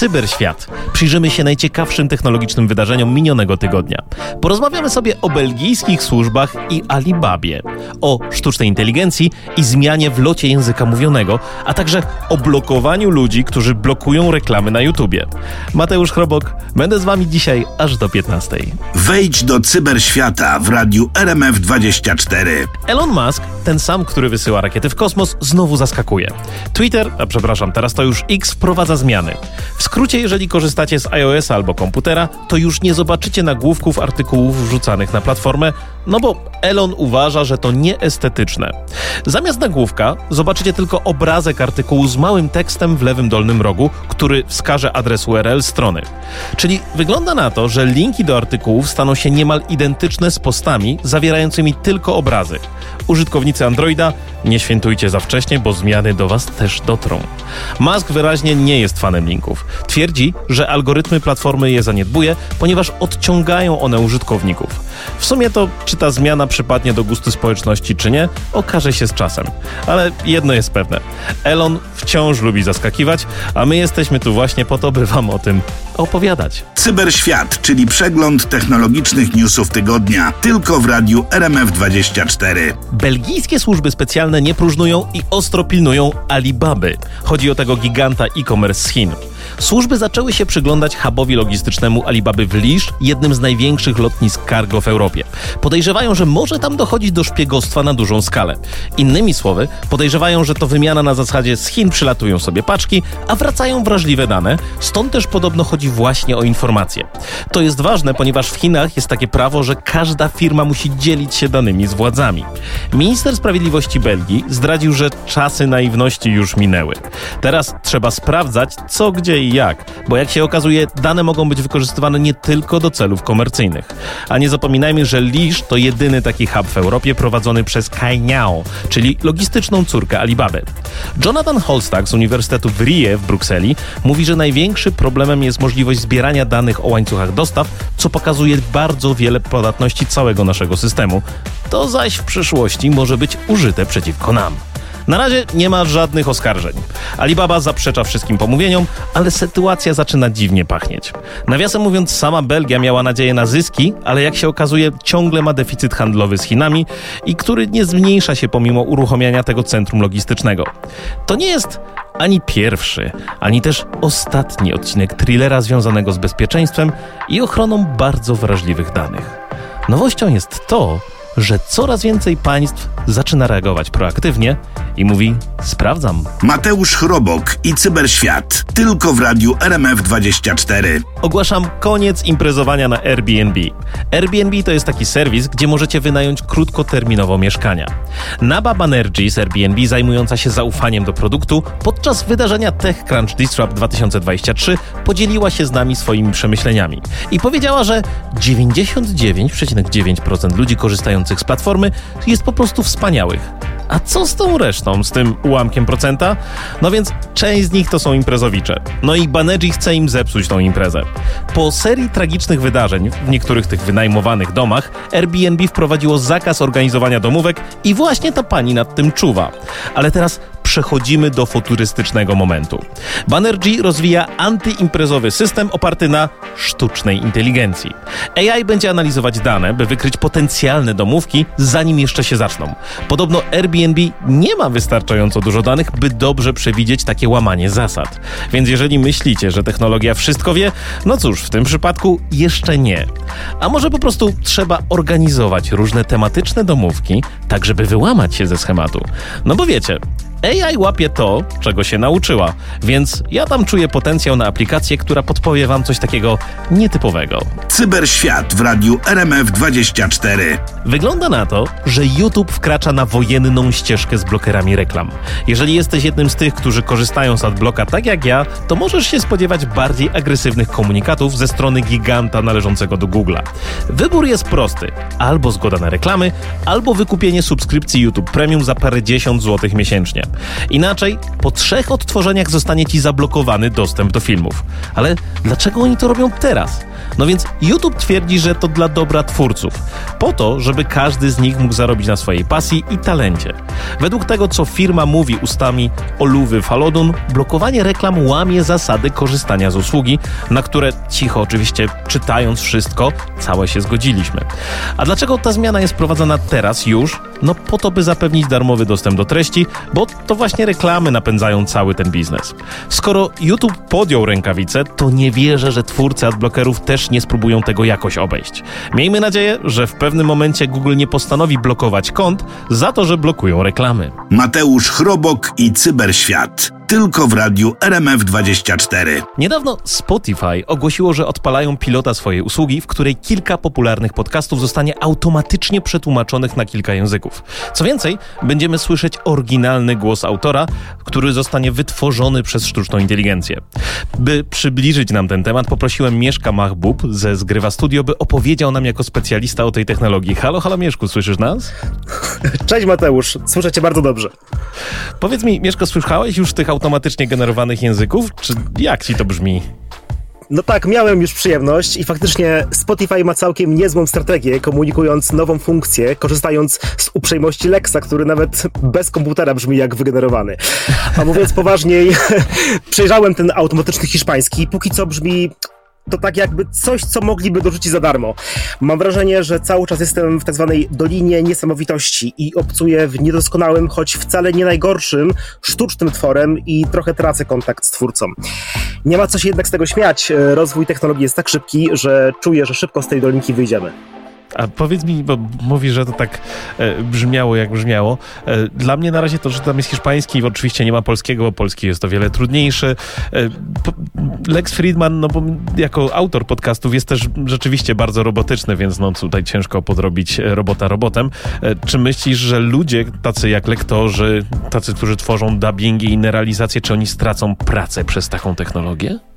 Cyberświat. Przyjrzymy się najciekawszym technologicznym wydarzeniom minionego tygodnia. Porozmawiamy sobie o belgijskich służbach i Alibabie, o sztucznej inteligencji i zmianie w locie języka mówionego, a także o blokowaniu ludzi, którzy blokują reklamy na YouTubie. Mateusz Chrobok, będę z wami dzisiaj aż do 15. Wejdź do cyberświata w radiu RMF24. Elon Musk, ten sam, który wysyła rakiety w kosmos, znowu zaskakuje. Twitter, a przepraszam, teraz to już X, wprowadza zmiany. W skrócie, jeżeli korzystacie z iOS albo komputera, to już nie zobaczycie nagłówków artykułów wrzucanych na platformę, no bo Elon uważa, że to nieestetyczne. Zamiast nagłówka zobaczycie tylko obrazek artykułu z małym tekstem w lewym dolnym rogu, który wskaże adres URL strony. Czyli wygląda na to, że linki do artykułów staną się niemal identyczne z postami zawierającymi tylko obrazy. Użytkownicy Androida, nie świętujcie za wcześnie, bo zmiany do Was też dotrą. Musk wyraźnie nie jest fanem linków. Twierdzi, że algorytmy platformy je zaniedbuje, ponieważ odciągają one użytkowników. W sumie to, czy ta zmiana przypadnie do gustu społeczności, czy nie, okaże się z czasem. Ale jedno jest pewne: Elon wciąż lubi zaskakiwać, a my jesteśmy tu właśnie po to, by Wam o tym opowiadać. Cyberświat, czyli przegląd technologicznych newsów tygodnia, tylko w radiu RMF24. Belgijskie służby specjalne nie próżnują i ostro pilnują Alibaby. Chodzi o tego giganta e-commerce z Chin. Służby zaczęły się przyglądać hubowi logistycznemu Alibaby w Lisz, jednym z największych lotnisk cargo w Europie. Podejrzewają, że może tam dochodzić do szpiegostwa na dużą skalę. Innymi słowy, podejrzewają, że to wymiana na zasadzie z Chin przylatują sobie paczki, a wracają wrażliwe dane, stąd też podobno chodzi właśnie o informacje. To jest ważne, ponieważ w Chinach jest takie prawo, że każda firma musi dzielić się danymi z władzami. Minister Sprawiedliwości Belgii zdradził, że czasy naiwności już minęły. Teraz trzeba sprawdzać, co, gdzie i jak, bo jak się okazuje, dane mogą być wykorzystywane nie tylko do celów komercyjnych. A nie zapominajmy, że Lisz to jedyny taki hub w Europie prowadzony przez Cainiao, czyli logistyczną córkę Alibaby. Jonathan Holstag z Uniwersytetu w Rie w Brukseli mówi, że największym problemem jest możliwość zbierania danych o łańcuchach dostaw, co pokazuje bardzo wiele podatności całego naszego systemu. To zaś w przyszłości może być użyte przeciwko nam. Na razie nie ma żadnych oskarżeń. Alibaba zaprzecza wszystkim pomówieniom, ale sytuacja zaczyna dziwnie pachnieć. Nawiasem mówiąc, sama Belgia miała nadzieję na zyski, ale jak się okazuje, ciągle ma deficyt handlowy z Chinami i który nie zmniejsza się pomimo uruchomienia tego centrum logistycznego. To nie jest ani pierwszy, ani też ostatni odcinek thrillera związanego z bezpieczeństwem i ochroną bardzo wrażliwych danych. Nowością jest to, że coraz więcej państw zaczyna reagować proaktywnie i mówi: Sprawdzam. Mateusz Chrobok i Cyberświat, tylko w radiu RMF24. Ogłaszam koniec imprezowania na Airbnb. Airbnb to jest taki serwis, gdzie możecie wynająć krótkoterminowo mieszkania. Naba Banerjee z Airbnb, zajmująca się zaufaniem do produktu, podczas wydarzenia TechCrunch Disrupt 2023 podzieliła się z nami swoimi przemyśleniami i powiedziała, że 99,9% ludzi korzystających z platformy jest po prostu wspaniałych. A co z tą resztą, z tym ułamkiem procenta? No więc część z nich to są imprezowicze. No i Banerjee chce im zepsuć tą imprezę. Po serii tragicznych wydarzeń w niektórych tych wynajmowanych domach, Airbnb wprowadziło zakaz organizowania domówek i właśnie ta pani nad tym czuwa. Ale teraz przechodzimy do futurystycznego momentu. Banerjee rozwija antyimprezowy system oparty na sztucznej inteligencji. AI będzie analizować dane, by wykryć potencjalne domówki, zanim jeszcze się zaczną. Podobno Airbnb nie ma wystarczająco dużo danych, by dobrze przewidzieć takie łamanie zasad. Więc jeżeli myślicie, że technologia wszystko wie, no cóż, w tym przypadku jeszcze nie. A może po prostu trzeba organizować różne tematyczne domówki, tak żeby wyłamać się ze schematu. No bo wiecie, AI łapie to, czego się nauczyła, więc ja tam czuję potencjał na aplikację, która podpowie wam coś takiego nietypowego. Cyberświat w radiu RMF24. Wygląda na to, że YouTube wkracza na wojenną ścieżkę z blokerami reklam. Jeżeli jesteś jednym z tych, którzy korzystają z adblocka tak jak ja, to możesz się spodziewać bardziej agresywnych komunikatów ze strony giganta należącego do Google'a. Wybór jest prosty: albo zgoda na reklamy, albo wykupienie subskrypcji YouTube Premium za parędziesiąt złotych miesięcznie. Inaczej, po trzech odtworzeniach zostanie ci zablokowany dostęp do filmów. Ale dlaczego oni to robią teraz? No więc YouTube twierdzi, że to dla dobra twórców, po to, żeby każdy z nich mógł zarobić na swojej pasji i talencie. Według tego, co firma mówi ustami Oluwy Falodun, blokowanie reklam łamie zasady korzystania z usługi, na które cicho oczywiście czytając wszystko, całe się zgodziliśmy. A dlaczego ta zmiana jest prowadzona teraz już? No po to, by zapewnić darmowy dostęp do treści, bo to właśnie reklamy napędzają cały ten biznes. Skoro YouTube podjął rękawice, to nie wierzę, że twórcy adblockerów też nie spróbują tego jakoś obejść. Miejmy nadzieję, że w pewnym momencie Google nie postanowi blokować kont za to, że blokują reklamy. Mateusz Chrobok i Cyberświat. Tylko w radiu RMF24. Niedawno Spotify ogłosiło, że odpalają pilota swojej usługi, w której kilka popularnych podcastów zostanie automatycznie przetłumaczonych na kilka języków. Co więcej, będziemy słyszeć oryginalny głos autora, który zostanie wytworzony przez sztuczną inteligencję. By przybliżyć nam ten temat, poprosiłem Mieszka Mahbub ze Zgrywa Studio, by opowiedział nam jako specjalista o tej technologii. Halo, halo Mieszku, słyszysz nas? Cześć Mateusz, słyszę cię bardzo dobrze. Powiedz mi, Mieszko, słyszałeś już tych automatycznie generowanych języków? Czy jak ci to brzmi? No tak, miałem już przyjemność i faktycznie Spotify ma całkiem niezłą strategię, komunikując nową funkcję, korzystając z uprzejmości Lexa, który nawet bez komputera brzmi jak wygenerowany. A mówiąc poważniej, przejrzałem ten automatyczny hiszpański, póki co brzmi to tak jakby coś, co mogliby dorzucić za darmo. Mam wrażenie, że cały czas jestem w tak zwanej dolinie niesamowitości i obcuję w niedoskonałym, choć wcale nie najgorszym, sztucznym tworem i trochę tracę kontakt z twórcą. Nie ma co się jednak z tego śmiać. Rozwój technologii jest tak szybki, że czuję, że szybko z tej dolinki wyjdziemy. A powiedz mi, bo mówisz, że to tak e, brzmiało, jak brzmiało. E, dla mnie na razie to, że tam jest hiszpański, oczywiście nie ma polskiego, bo polski jest o wiele trudniejszy. E, po, Lex Friedman, no bo jako autor podcastów jest też rzeczywiście bardzo robotyczny, więc no tutaj ciężko podrobić robota robotem. E, czy myślisz, że ludzie tacy jak lektorzy, tacy, którzy tworzą dubbingi i inne realizacje, czy oni stracą pracę przez taką technologię?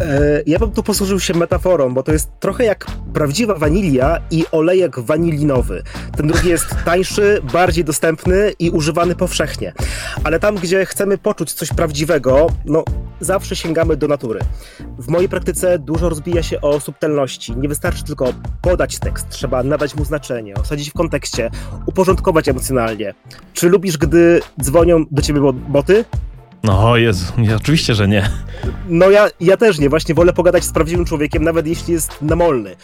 E, ja bym tu posłużył się metaforą, bo to jest trochę jak prawdziwa wanilia i olejek wanilinowy. Ten drugi jest tańszy, bardziej dostępny i używany powszechnie. Ale tam, gdzie chcemy poczuć coś prawdziwego, no zawsze sięgamy do natury. W mojej praktyce dużo rozbija się o subtelności. Nie wystarczy tylko podać tekst, trzeba nadać mu znaczenie, osadzić w kontekście, uporządkować emocjonalnie. Czy lubisz, gdy dzwonią do ciebie boty? No Jezu, nie, oczywiście, że nie. No ja, ja też nie, właśnie wolę pogadać z prawdziwym człowiekiem, nawet jeśli jest namolny.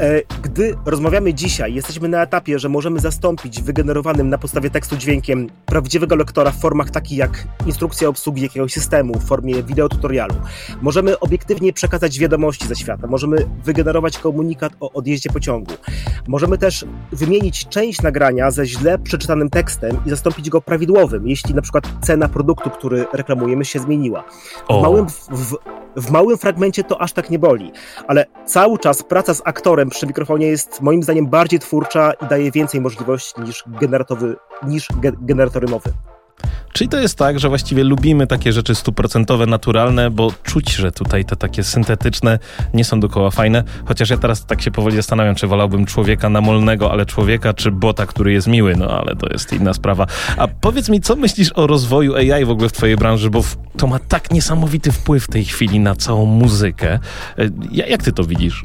E, gdy rozmawiamy dzisiaj, jesteśmy na etapie, że możemy zastąpić wygenerowanym na podstawie tekstu dźwiękiem prawdziwego lektora w formach takich jak instrukcja obsługi jakiegoś systemu, w formie wideotutorialu. Możemy obiektywnie przekazać wiadomości ze świata, możemy wygenerować komunikat o odjeździe pociągu. Możemy też wymienić część nagrania ze źle przeczytanym tekstem i zastąpić go prawidłowym, jeśli na przykład cena produktu, który reklamujemy, się zmieniła. W małym, w, w małym fragmencie to aż tak nie boli, ale cały czas praca z aktorem przy mikrofonie jest moim zdaniem bardziej twórcza i daje więcej możliwości niż, generatowy, niż ge, generatory mowy. Czyli to jest tak, że właściwie lubimy takie rzeczy stuprocentowe, naturalne, bo czuć, że tutaj te takie syntetyczne nie są dokoła fajne. Chociaż ja teraz tak się powoli zastanawiam, czy wolałbym człowieka namolnego, ale człowieka, czy bota, który jest miły. No ale to jest inna sprawa. A powiedz mi, co myślisz o rozwoju AI w ogóle w twojej branży, bo to ma tak niesamowity wpływ w tej chwili na całą muzykę. E, jak ty to widzisz?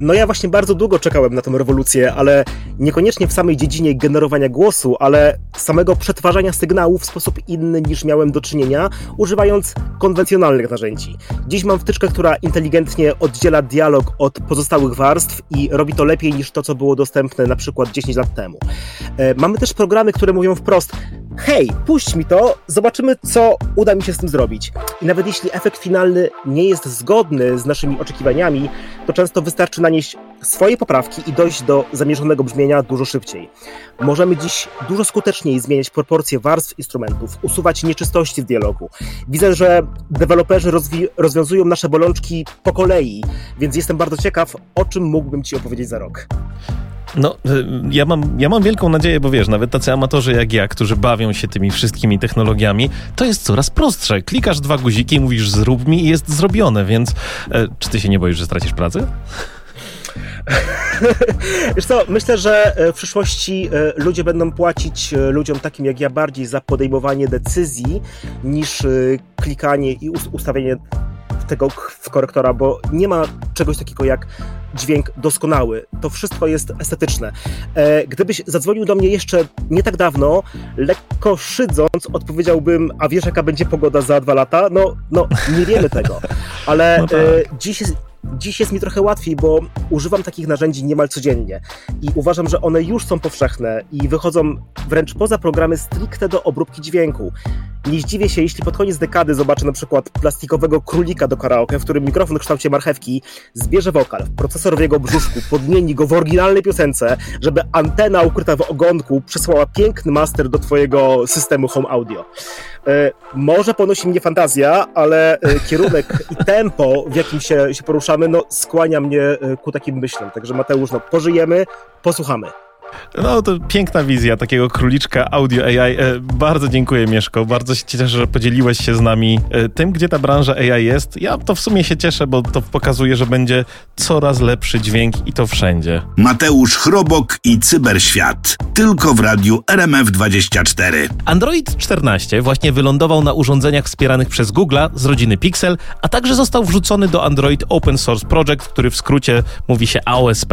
No ja właśnie bardzo długo czekałem na tę rewolucję, ale niekoniecznie w samej dziedzinie generowania głosu, ale samego przetwarzania sygnałów w sposób inny niż miałem do czynienia, używając konwencjonalnych narzędzi. Dziś mam wtyczkę, która inteligentnie oddziela dialog od pozostałych warstw i robi to lepiej niż to, co było dostępne na przykład 10 lat temu. E, mamy też programy, które mówią wprost, hej, puść mi to, zobaczymy, co uda mi się z tym zrobić. I nawet jeśli efekt finalny nie jest zgodny z naszymi oczekiwaniami, to często wystarczy nanieść swoje poprawki i dojść do zamierzonego brzmienia dużo szybciej. Możemy dziś dużo skuteczniej zmieniać proporcje warstw instrumentów, usuwać nieczystości w dialogu. Widzę, że deweloperzy rozwiązują nasze bolączki po kolei, więc jestem bardzo ciekaw, o czym mógłbym Ci opowiedzieć za rok. No, y, ja mam, ja mam wielką nadzieję, bo wiesz, nawet tacy amatorzy jak ja, którzy bawią się tymi wszystkimi technologiami, to jest coraz prostsze. Klikasz dwa guziki i mówisz zrób mi i jest zrobione, więc e, czy ty się nie boisz, że stracisz pracę? Wiesz co, myślę, że w przyszłości ludzie będą płacić ludziom takim jak ja bardziej za podejmowanie decyzji niż klikanie i ustawienie tego w korektora, bo nie ma czegoś takiego jak dźwięk doskonały. To wszystko jest estetyczne. E, gdybyś zadzwonił do mnie jeszcze nie tak dawno, lekko szydząc, odpowiedziałbym, a wiesz jaka będzie pogoda za dwa lata? No, no nie wiemy tego. Ale no tak. e, dziś jest, Dziś jest mi trochę łatwiej, bo używam takich narzędzi niemal codziennie i uważam, że one już są powszechne i wychodzą wręcz poza programy stricte do obróbki dźwięku. Nie zdziwię się, jeśli pod koniec dekady zobaczę na przykład plastikowego królika do karaoke, w którym mikrofon w kształcie marchewki zbierze wokal procesor w jego brzuszku, podmieni go w oryginalnej piosence, żeby antena ukryta w ogonku przesłała piękny master do twojego systemu home audio. E, może ponosi mnie fantazja, ale e, kierunek i tempo, w jakim się, się no, skłania mnie e, ku takim myślom. Także Mateusz, no, pożyjemy, posłuchamy. No to piękna wizja takiego króliczka audio AI. E, bardzo dziękuję Mieszko, bardzo się cieszę, że podzieliłeś się z nami e, tym, gdzie ta branża AI jest. Ja to w sumie się cieszę, bo to pokazuje, że będzie coraz lepszy dźwięk i to wszędzie. Mateusz Chrobok i Cyberświat. Tylko w radiu RMF24. Android 14 właśnie wylądował na urządzeniach wspieranych przez Google'a z rodziny Pixel, a także został wrzucony do Android Open Source Project, który w skrócie mówi się AOSP.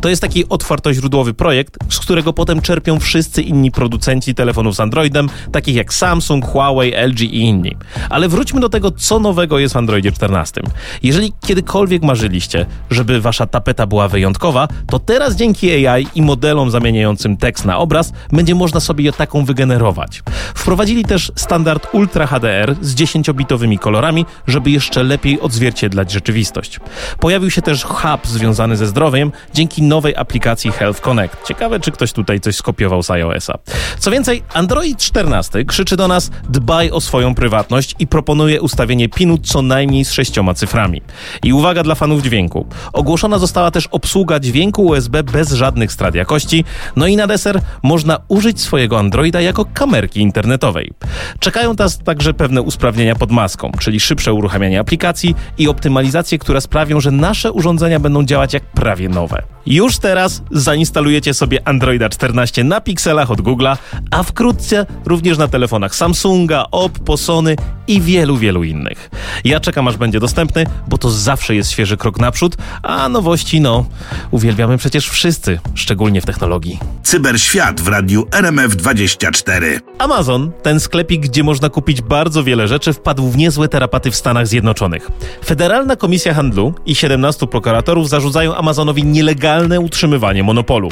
To jest taki otwartoźródłowy projekt, z którego potem czerpią wszyscy inni producenci telefonów z Androidem, takich jak Samsung, Huawei, LG i inni. Ale wróćmy do tego, co nowego jest w Androidzie 14. Jeżeli kiedykolwiek marzyliście, żeby wasza tapeta była wyjątkowa, to teraz dzięki AI i modelom zamieniającym tekst na obraz będzie można sobie je taką wygenerować. Wprowadzili też standard Ultra HDR z 10-bitowymi kolorami, żeby jeszcze lepiej odzwierciedlać rzeczywistość. Pojawił się też hub związany ze zdrowiem dzięki nowej aplikacji Health Connect. Ciekawe Ciekawe, czy ktoś tutaj coś skopiował z iOS-a. Co więcej, Android 14 krzyczy do nas dbaj o swoją prywatność i proponuje ustawienie pinu co najmniej z sześcioma cyframi. I uwaga dla fanów dźwięku. Ogłoszona została też obsługa dźwięku USB bez żadnych strat jakości, no i na deser można użyć swojego Androida jako kamerki internetowej. Czekają nas także pewne usprawnienia pod maską, czyli szybsze uruchamianie aplikacji i optymalizacje, które sprawią, że nasze urządzenia będą działać jak prawie nowe. Już teraz zainstalujecie sobie Androida 14 na pikselach od Google'a, a wkrótce również na telefonach Samsunga, Oppo, Sony i wielu, wielu innych. Ja czekam aż będzie dostępny, bo to zawsze jest świeży krok naprzód, a nowości no, uwielbiamy przecież wszyscy, szczególnie w technologii. Cyberświat w radiu RMF24. Amazon, ten sklepik, gdzie można kupić bardzo wiele rzeczy, wpadł w niezłe terapaty w Stanach Zjednoczonych. Federalna Komisja Handlu i 17 prokuratorów zarzucają Amazonowi nielegalne utrzymywanie monopolu.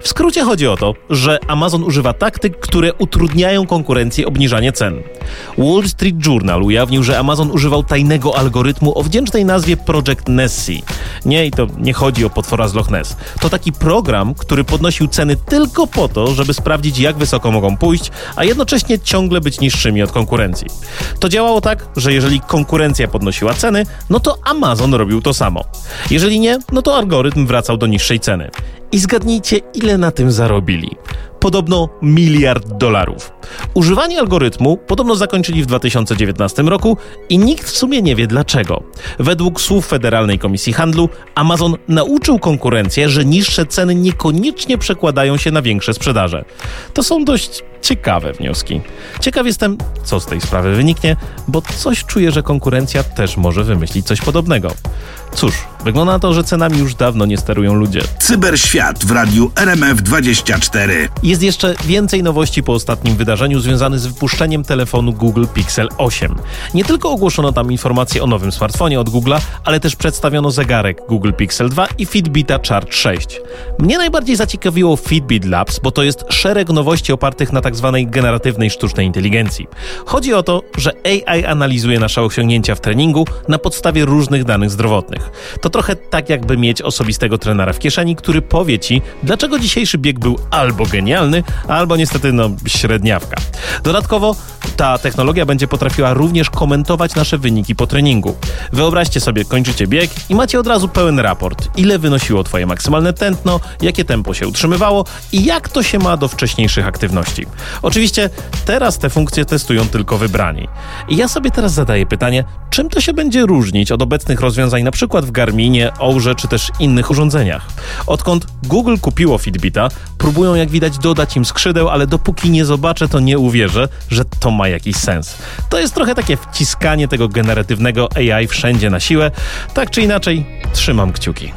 W skrócie chodzi o to, że Amazon używa taktyk, które utrudniają konkurencję obniżanie cen. Wall Street Journal ujawnił, że Amazon używał tajnego algorytmu o wdzięcznej nazwie Project Nessie. Nie, i to nie chodzi o potwora z Loch Ness. To taki program, który podnosił ceny tylko po to, żeby sprawdzić, jak wysoko mogą pójść, a jednocześnie ciągle być niższymi od konkurencji. To działało tak, że jeżeli konkurencja podnosiła ceny, no to Amazon robił to samo. Jeżeli nie, no to algorytm wracał do niższej ceny. I zgadnijcie, ile na tym zarobili. Podobno miliard dolarów. Używanie algorytmu podobno zakończyli w 2019 roku i nikt w sumie nie wie dlaczego. Według słów Federalnej Komisji Handlu, Amazon nauczył konkurencję, że niższe ceny niekoniecznie przekładają się na większe sprzedaże. To są dość ciekawe wnioski. Ciekaw jestem, co z tej sprawy wyniknie, bo coś czuję, że konkurencja też może wymyślić coś podobnego. Cóż, wygląda na to, że cenami już dawno nie sterują ludzie. Cyberświat w radiu RMF24. Jest jeszcze więcej nowości po ostatnim wydarzeniu związanym z wypuszczeniem telefonu Google Pixel 8. Nie tylko ogłoszono tam informacje o nowym smartfonie od Google'a, ale też przedstawiono zegarek Google Pixel 2 i Fitbita Charge 6. Mnie najbardziej zaciekawiło Fitbit Labs, bo to jest szereg nowości opartych na tzw. Tak generatywnej sztucznej inteligencji. Chodzi o to, że AI analizuje nasze osiągnięcia w treningu na podstawie różnych danych zdrowotnych. To trochę tak jakby mieć osobistego trenera w kieszeni, który powie ci, dlaczego dzisiejszy bieg był albo genialny, albo niestety no średniawka. Dodatkowo ta technologia będzie potrafiła również komentować nasze wyniki po treningu. Wyobraźcie sobie, kończycie bieg i macie od razu pełen raport, ile wynosiło twoje maksymalne tętno, jakie tempo się utrzymywało i jak to się ma do wcześniejszych aktywności. Oczywiście teraz te funkcje testują tylko wybrani. I ja sobie teraz zadaję pytanie, czym to się będzie różnić od obecnych rozwiązań np. przykład w Garminie, Ourze czy też innych urządzeniach. Odkąd Google kupiło Fitbita, próbują jak widać dodać im skrzydeł, ale dopóki nie zobaczę, to nie uwierzę, że to ma jakiś sens. To jest trochę takie wciskanie tego generatywnego AI wszędzie na siłę. Tak czy inaczej, trzymam kciuki.